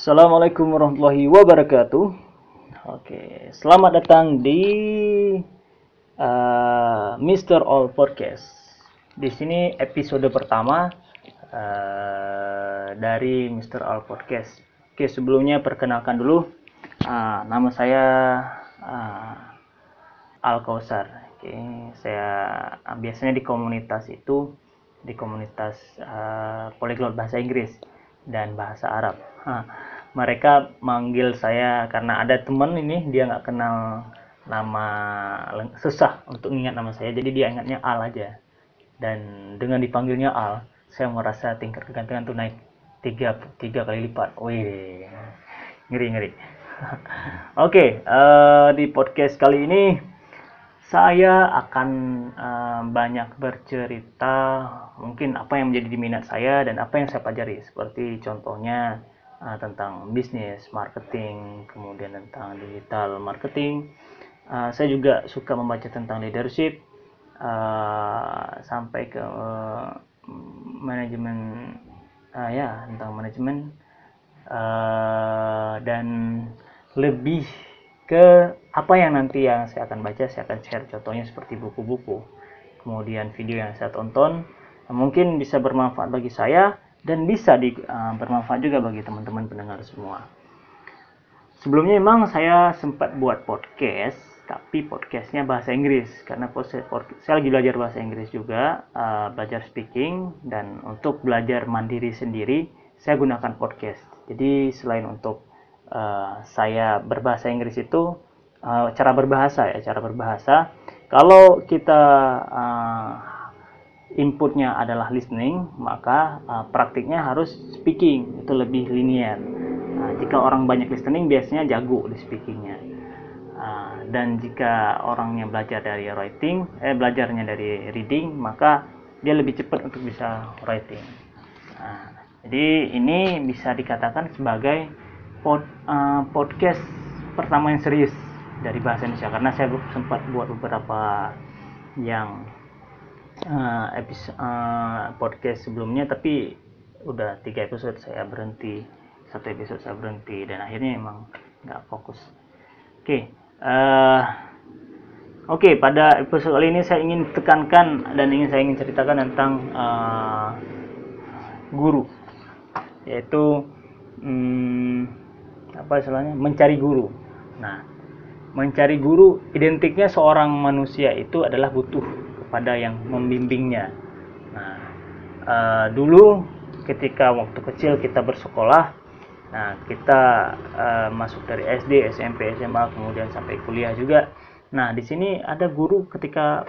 Assalamualaikum warahmatullahi wabarakatuh. Oke, selamat datang di uh, Mr. All Podcast. Di sini episode pertama uh, dari Mr. All Podcast. Oke, sebelumnya perkenalkan dulu uh, nama saya uh, Al Kausar. Oke, saya uh, biasanya di komunitas itu di komunitas uh, polyglot bahasa Inggris dan bahasa Arab. Nah, mereka manggil saya karena ada teman ini dia nggak kenal nama susah untuk ingat nama saya jadi dia ingatnya Al aja. Dan dengan dipanggilnya Al saya merasa tingkat kegantengan tuh naik tiga tiga kali lipat. Wih ngeri ngeri. Oke okay, uh, eh, di podcast kali ini saya akan uh, banyak bercerita mungkin apa yang menjadi minat saya dan apa yang saya pelajari. Seperti contohnya uh, tentang bisnis, marketing, kemudian tentang digital marketing. Uh, saya juga suka membaca tentang leadership. Uh, sampai ke uh, manajemen uh, ya tentang manajemen. Uh, dan lebih ke apa yang nanti yang saya akan baca saya akan share contohnya seperti buku-buku. Kemudian video yang saya tonton mungkin bisa bermanfaat bagi saya dan bisa di, uh, bermanfaat juga bagi teman-teman pendengar semua. Sebelumnya memang saya sempat buat podcast tapi podcastnya bahasa Inggris. Karena saya lagi belajar bahasa Inggris juga uh, belajar speaking. Dan untuk belajar mandiri sendiri saya gunakan podcast. Jadi selain untuk uh, saya berbahasa Inggris itu uh, cara berbahasa ya cara berbahasa. Kalau kita uh, inputnya adalah listening maka uh, praktiknya harus speaking itu lebih linier nah, jika orang banyak listening biasanya jago di speakingnya. Uh, dan jika orangnya belajar dari writing eh belajarnya dari reading maka dia lebih cepat untuk bisa writing. Nah, jadi ini bisa dikatakan sebagai pod, uh, podcast pertama yang serius dari bahasa Indonesia. Karena saya sempat buat beberapa yang uh, episode uh, podcast sebelumnya tapi udah tiga episode saya berhenti. Satu episode saya berhenti dan akhirnya emang nggak fokus. Oke okay, uh, oke okay, pada episode kali ini saya ingin tekankan dan ingin saya ingin ceritakan tentang uh, guru. Yaitu hmm, apa istilahnya? Mencari guru. Nah, mencari guru identiknya seorang manusia itu adalah butuh kepada yang membimbingnya. Nah, uh, dulu ketika waktu kecil kita bersekolah, nah kita uh, masuk dari SD, SMP, SMA, kemudian sampai kuliah juga. Nah, di sini ada guru ketika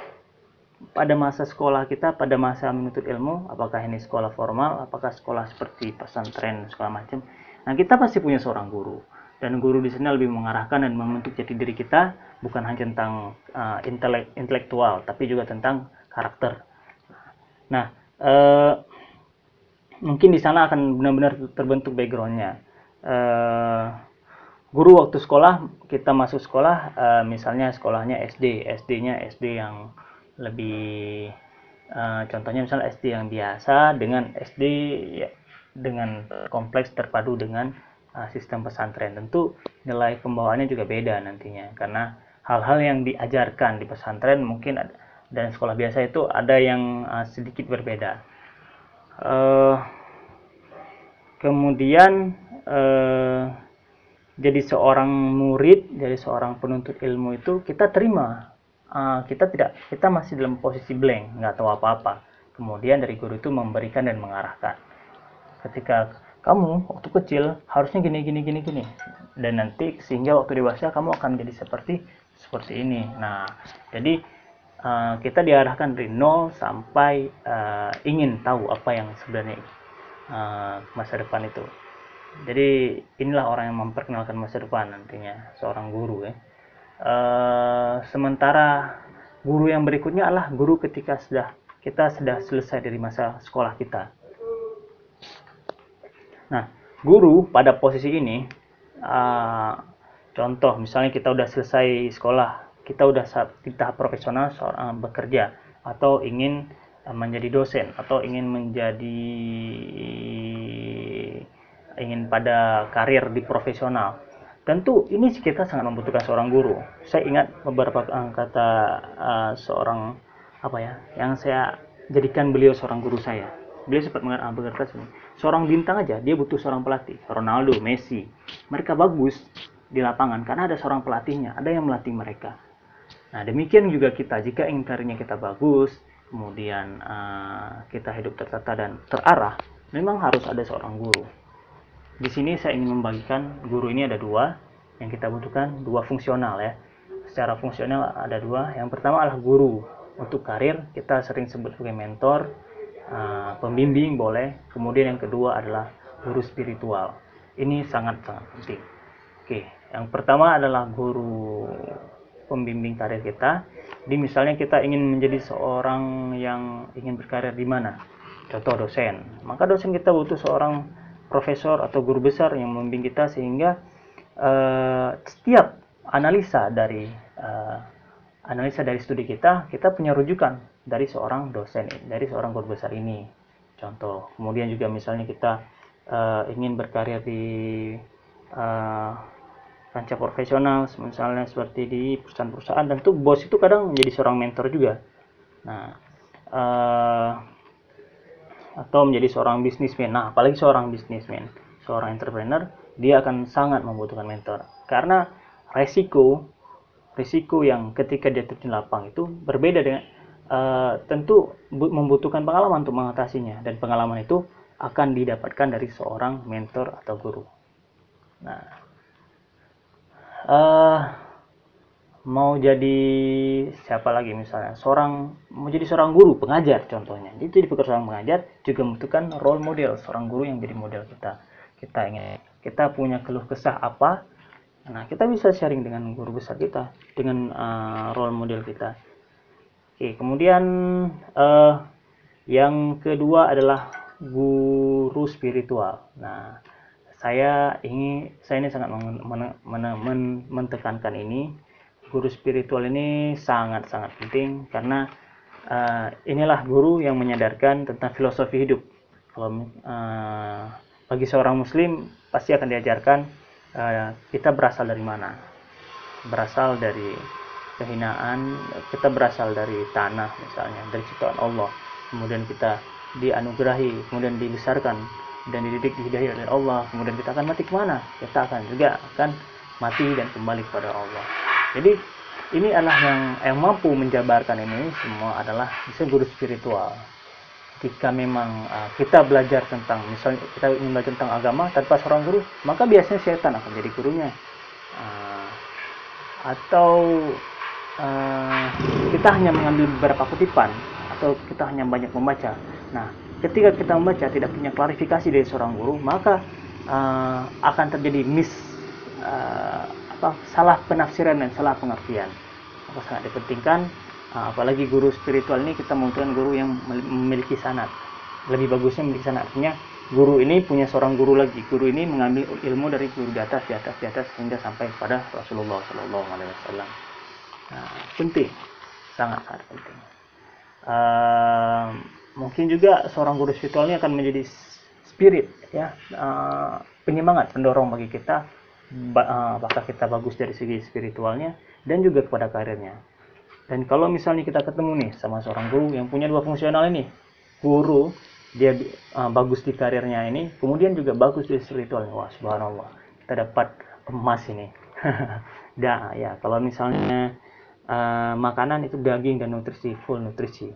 pada masa sekolah kita, pada masa menuntut ilmu, apakah ini sekolah formal, apakah sekolah seperti pesantren, sekolah macam, Nah, kita pasti punya seorang guru. Dan guru di sini lebih mengarahkan dan membentuk jati diri kita bukan hanya tentang uh, intelek, intelektual, tapi juga tentang karakter. Nah, uh, mungkin di sana akan benar-benar terbentuk backgroundnya. Uh, guru waktu sekolah kita masuk sekolah, uh, misalnya sekolahnya SD, SD-nya SD yang lebih uh, contohnya misalnya SD yang biasa dengan SD ya, dengan kompleks terpadu dengan uh, sistem pesantren. Tentu nilai pembawaannya juga beda nantinya karena hal-hal yang diajarkan di pesantren mungkin dan sekolah biasa itu ada yang uh, sedikit berbeda. Uh, kemudian uh, jadi seorang murid jadi seorang penuntut ilmu itu kita terima. Uh, kita tidak kita masih dalam posisi blank nggak tahu apa-apa. Kemudian dari guru itu memberikan dan mengarahkan. Ketika kamu waktu kecil harusnya gini gini gini gini. Dan nanti sehingga waktu dewasa kamu akan jadi seperti seperti ini. Nah jadi uh, kita diarahkan dari nol sampai uh, ingin tahu apa yang sebenarnya uh, masa depan itu. Jadi inilah orang yang memperkenalkan masa depan nantinya seorang guru ya. Uh, sementara guru yang berikutnya adalah guru ketika sudah kita sudah selesai dari masa sekolah kita Nah, guru pada posisi ini, uh, contoh misalnya kita udah selesai sekolah, kita udah di tahap profesional seorang bekerja atau ingin uh, menjadi dosen atau ingin menjadi ingin pada karir di profesional. Tentu ini kita sangat membutuhkan seorang guru. Saya ingat beberapa kata uh, seorang apa ya yang saya jadikan beliau seorang guru saya. Beliau sempat berkata seorang bintang aja dia butuh seorang pelatih. Ronaldo Messi. Mereka bagus di lapangan karena ada seorang pelatihnya ada yang melatih mereka. Nah demikian juga kita. Jika ingin karirnya kita bagus kemudian uh, kita hidup tertata dan terarah memang harus ada seorang guru. Di sini saya ingin membagikan guru ini ada dua yang kita butuhkan dua fungsional ya. Secara fungsional ada dua. Yang pertama adalah guru. Untuk karir kita sering sebut sebagai mentor uh, pembimbing boleh. Kemudian yang kedua adalah guru spiritual. Ini sangat sangat penting. Oke yang pertama adalah guru pembimbing karir kita. Di misalnya kita ingin menjadi seorang yang ingin berkarir di mana? Contoh dosen. Maka dosen kita butuh seorang profesor atau guru besar yang membimbing kita sehingga uh, setiap analisa dari uh, analisa dari studi kita kita punya rujukan dari seorang dosen dari seorang guru besar ini contoh. Kemudian juga misalnya kita uh, ingin berkarir di uh, kancah profesional misalnya seperti di perusahaan-perusahaan tentu bos itu kadang menjadi seorang mentor juga. Nah uh, atau menjadi seorang bisnismen. Nah, apalagi seorang bisnismen, seorang entrepreneur, dia akan sangat membutuhkan mentor. Karena resiko risiko yang ketika dia terjun lapang itu berbeda dengan uh, tentu membutuhkan pengalaman untuk mengatasinya dan pengalaman itu akan didapatkan dari seorang mentor atau guru. Nah, uh, mau jadi siapa lagi misalnya? Seorang mau jadi seorang guru pengajar contohnya. Itu di pekerjaan pengajar juga membutuhkan role model seorang guru yang jadi model kita. Kita ingin kita punya keluh kesah apa? Nah kita bisa sharing dengan guru besar kita dengan uh, role model kita oke kemudian uh, yang kedua adalah guru spiritual nah saya ingin saya ini sangat men, men, men, men, mentekankan ini guru spiritual ini sangat-sangat penting karena uh, inilah guru yang menyadarkan tentang filosofi hidup. Kalau uh, bagi seorang muslim pasti akan diajarkan uh, kita berasal dari mana? Berasal dari kehinaan, kita berasal dari tanah misalnya, dari ciptaan Allah. Kemudian kita dianugerahi, kemudian dibesarkan dan dididik dihidayah oleh Allah. Kemudian kita akan mati ke mana? Kita akan juga akan mati dan kembali kepada Allah. Jadi ini adalah yang yang mampu menjabarkan ini semua adalah bisa guru spiritual. Jika memang uh, kita belajar tentang misalnya kita ingin belajar tentang agama tanpa seorang guru, maka biasanya setan akan jadi gurunya. Uh, atau uh, kita hanya mengambil beberapa kutipan atau kita hanya banyak membaca. Nah, ketika kita membaca tidak punya klarifikasi dari seorang guru, maka uh, akan terjadi miss uh, apa salah penafsiran dan salah pengertian. Maka sangat dipentingkan ah, apalagi guru spiritual ini kita membutuhkan guru yang memiliki sanat. Lebih bagusnya memiliki sanat. Artinya guru ini punya seorang guru lagi. Guru ini mengambil ilmu dari guru di atas di atas di atas hingga sampai pada Rasulullah Shallallahu Alaihi Wasallam nah, penting sangat sangat penting uh, mungkin juga seorang guru spiritual ini akan menjadi spirit ya uh, penyemangat pendorong bagi kita apakah kita bagus dari segi spiritualnya dan juga kepada karirnya. Dan kalau misalnya kita ketemu nih sama seorang guru yang punya dua fungsional ini, guru dia uh, bagus di karirnya ini, kemudian juga bagus di spiritualnya. Wah, subhanallah. Kita dapat emas ini. Dah ya, kalau misalnya uh, makanan itu daging dan nutrisi, full nutrisi.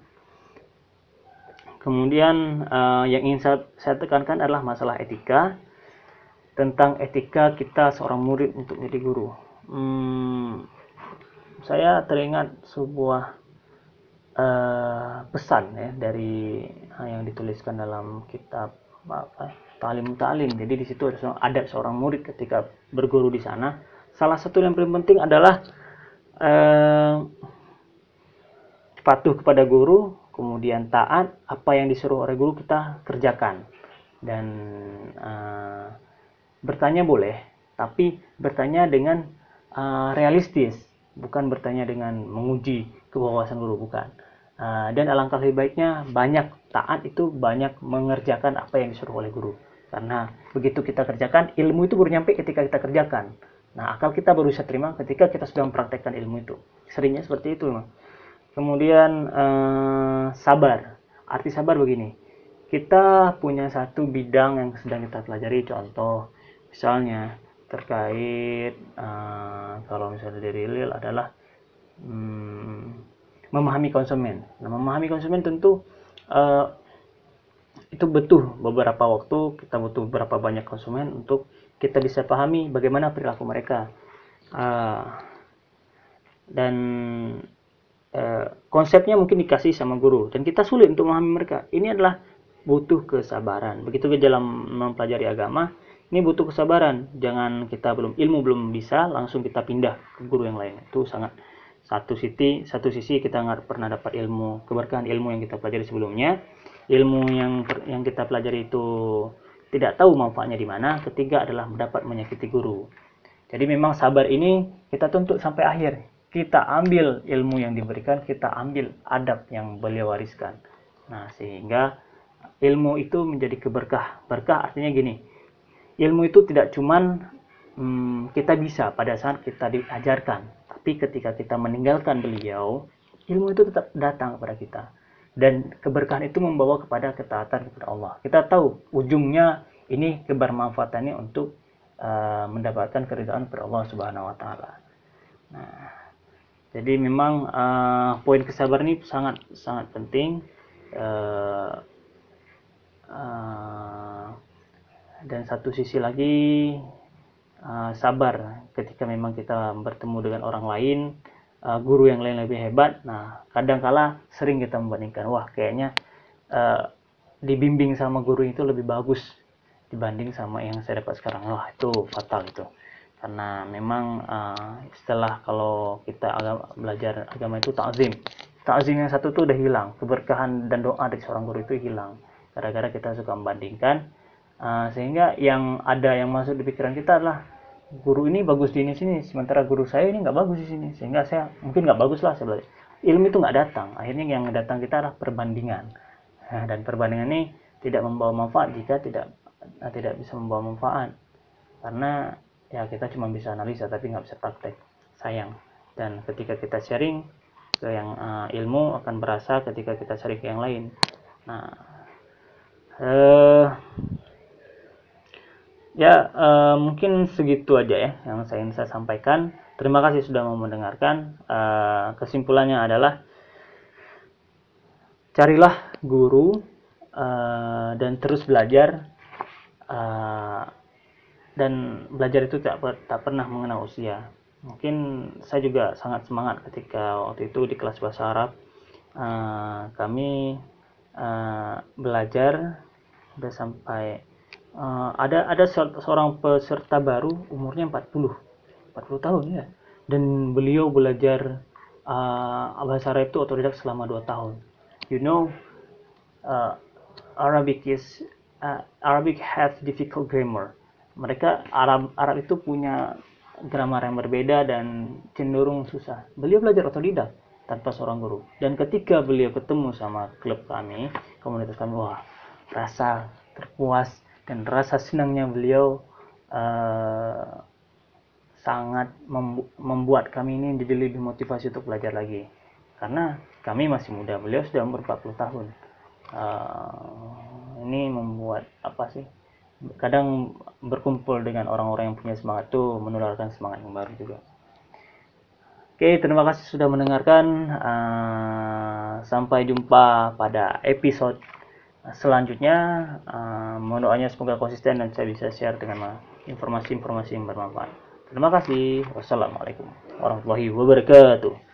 Kemudian uh, yang ingin saya, saya tekankan adalah masalah etika tentang etika kita seorang murid untuk jadi guru. Hmm, saya teringat sebuah uh, pesan ya dari yang dituliskan dalam kitab apa talim talim. Jadi di situ ada, ada seorang murid ketika berguru di sana. Salah satu yang paling penting adalah uh, patuh kepada guru, kemudian taat apa yang disuruh oleh guru kita kerjakan dan uh, bertanya boleh, tapi bertanya dengan uh, realistis, bukan bertanya dengan menguji kewawasan guru, bukan. Uh, dan alangkah lebih baiknya banyak taat itu banyak mengerjakan apa yang disuruh oleh guru. karena begitu kita kerjakan ilmu itu baru nyampe ketika kita kerjakan nah akal kita baru bisa terima ketika kita sudah mempraktekkan ilmu itu. Seringnya seperti itu memang kemudian eh, sabar. Arti sabar begini. Kita punya satu bidang yang sedang kita pelajari. Contoh misalnya terkait uh, kalau misalnya dari real adalah hmm, memahami konsumen. Nah, memahami konsumen tentu uh, itu butuh beberapa waktu, kita butuh beberapa banyak konsumen untuk kita bisa pahami bagaimana perilaku mereka. Uh, dan uh, konsepnya mungkin dikasih sama guru dan kita sulit untuk memahami mereka. Ini adalah butuh kesabaran. Begitu ke dalam mempelajari agama, ini butuh kesabaran. Jangan kita belum ilmu belum bisa langsung kita pindah ke guru yang lain. Itu sangat satu sisi satu sisi kita nggak pernah dapat ilmu keberkahan ilmu yang kita pelajari sebelumnya ilmu yang yang kita pelajari itu tidak tahu manfaatnya di mana ketiga adalah mendapat menyakiti guru. Jadi memang sabar ini kita tuntut sampai akhir. Kita ambil ilmu yang diberikan kita ambil adab yang beliau wariskan. Nah sehingga ilmu itu menjadi keberkah. Berkah artinya gini ilmu itu tidak cuman hmm, kita bisa pada saat kita diajarkan, tapi ketika kita meninggalkan beliau, ilmu itu tetap datang kepada kita. Dan keberkahan itu membawa kepada ketaatan kepada Allah. Kita tahu ujungnya ini kebermanfaatannya untuk uh, mendapatkan keridhaan kepada Allah Subhanahu wa taala. Nah, jadi memang uh, poin kesabaran ini sangat sangat penting. Uh, uh, dan satu sisi lagi uh, sabar ketika memang kita bertemu dengan orang lain uh, guru yang lain lebih hebat. Nah kadangkala sering kita membandingkan wah kayaknya uh, dibimbing sama guru itu lebih bagus dibanding sama yang saya dapat sekarang. Wah itu fatal itu. Karena memang uh, setelah kalau kita agama, belajar agama itu takzim takzim yang satu tuh udah hilang. Keberkahan dan doa dari seorang guru itu hilang. Gara-gara kita suka membandingkan Uh, sehingga yang ada yang masuk di pikiran kita adalah guru ini bagus di ini sini, sementara guru saya ini nggak bagus di sini, sehingga saya mungkin nggak bagus lah sebenarnya. Ilmu itu nggak datang, akhirnya yang datang kita adalah perbandingan, nah, dan perbandingan ini tidak membawa manfaat jika tidak uh, tidak bisa membawa manfaat, karena ya kita cuma bisa analisa tapi nggak bisa praktek, sayang. Dan ketika kita sharing ke yang uh, ilmu akan berasa ketika kita sharing ke yang lain. Nah, uh, ya uh, mungkin segitu aja ya yang saya ingin saya sampaikan. Terima kasih sudah mau mendengarkan. Uh, kesimpulannya adalah carilah guru uh, dan terus belajar uh, dan belajar itu tak, tak pernah mengenal usia. Mungkin saya juga sangat semangat ketika waktu itu di kelas bahasa Arab. Uh, kami uh, belajar udah sampai uh, ada ada seorang peserta baru umurnya 40 40 tahun ya. Dan beliau belajar uh, bahasa Arab itu otodidak selama 2 tahun. You know uh, Arabic is uh, Arabic have difficult grammar. Mereka Arab Arab itu punya grammar yang berbeda dan cenderung susah. Beliau belajar otodidak tanpa seorang guru. Dan ketika beliau ketemu sama klub kami komunitas kami wah rasa terpuas dan rasa senangnya beliau uh, sangat membuat kami ini jadi lebih motivasi untuk belajar lagi. Karena kami masih muda beliau sudah umur 40 tahun. Uh, ini membuat apa sih kadang berkumpul dengan orang-orang yang punya semangat itu menularkan semangat yang baru juga. Oke, terima kasih sudah mendengarkan. Uh, sampai jumpa pada episode selanjutnya uh, mohon doanya semoga konsisten dan saya bisa share dengan informasi-informasi yang bermanfaat. Terima kasih. Wassalamualaikum warahmatullahi wabarakatuh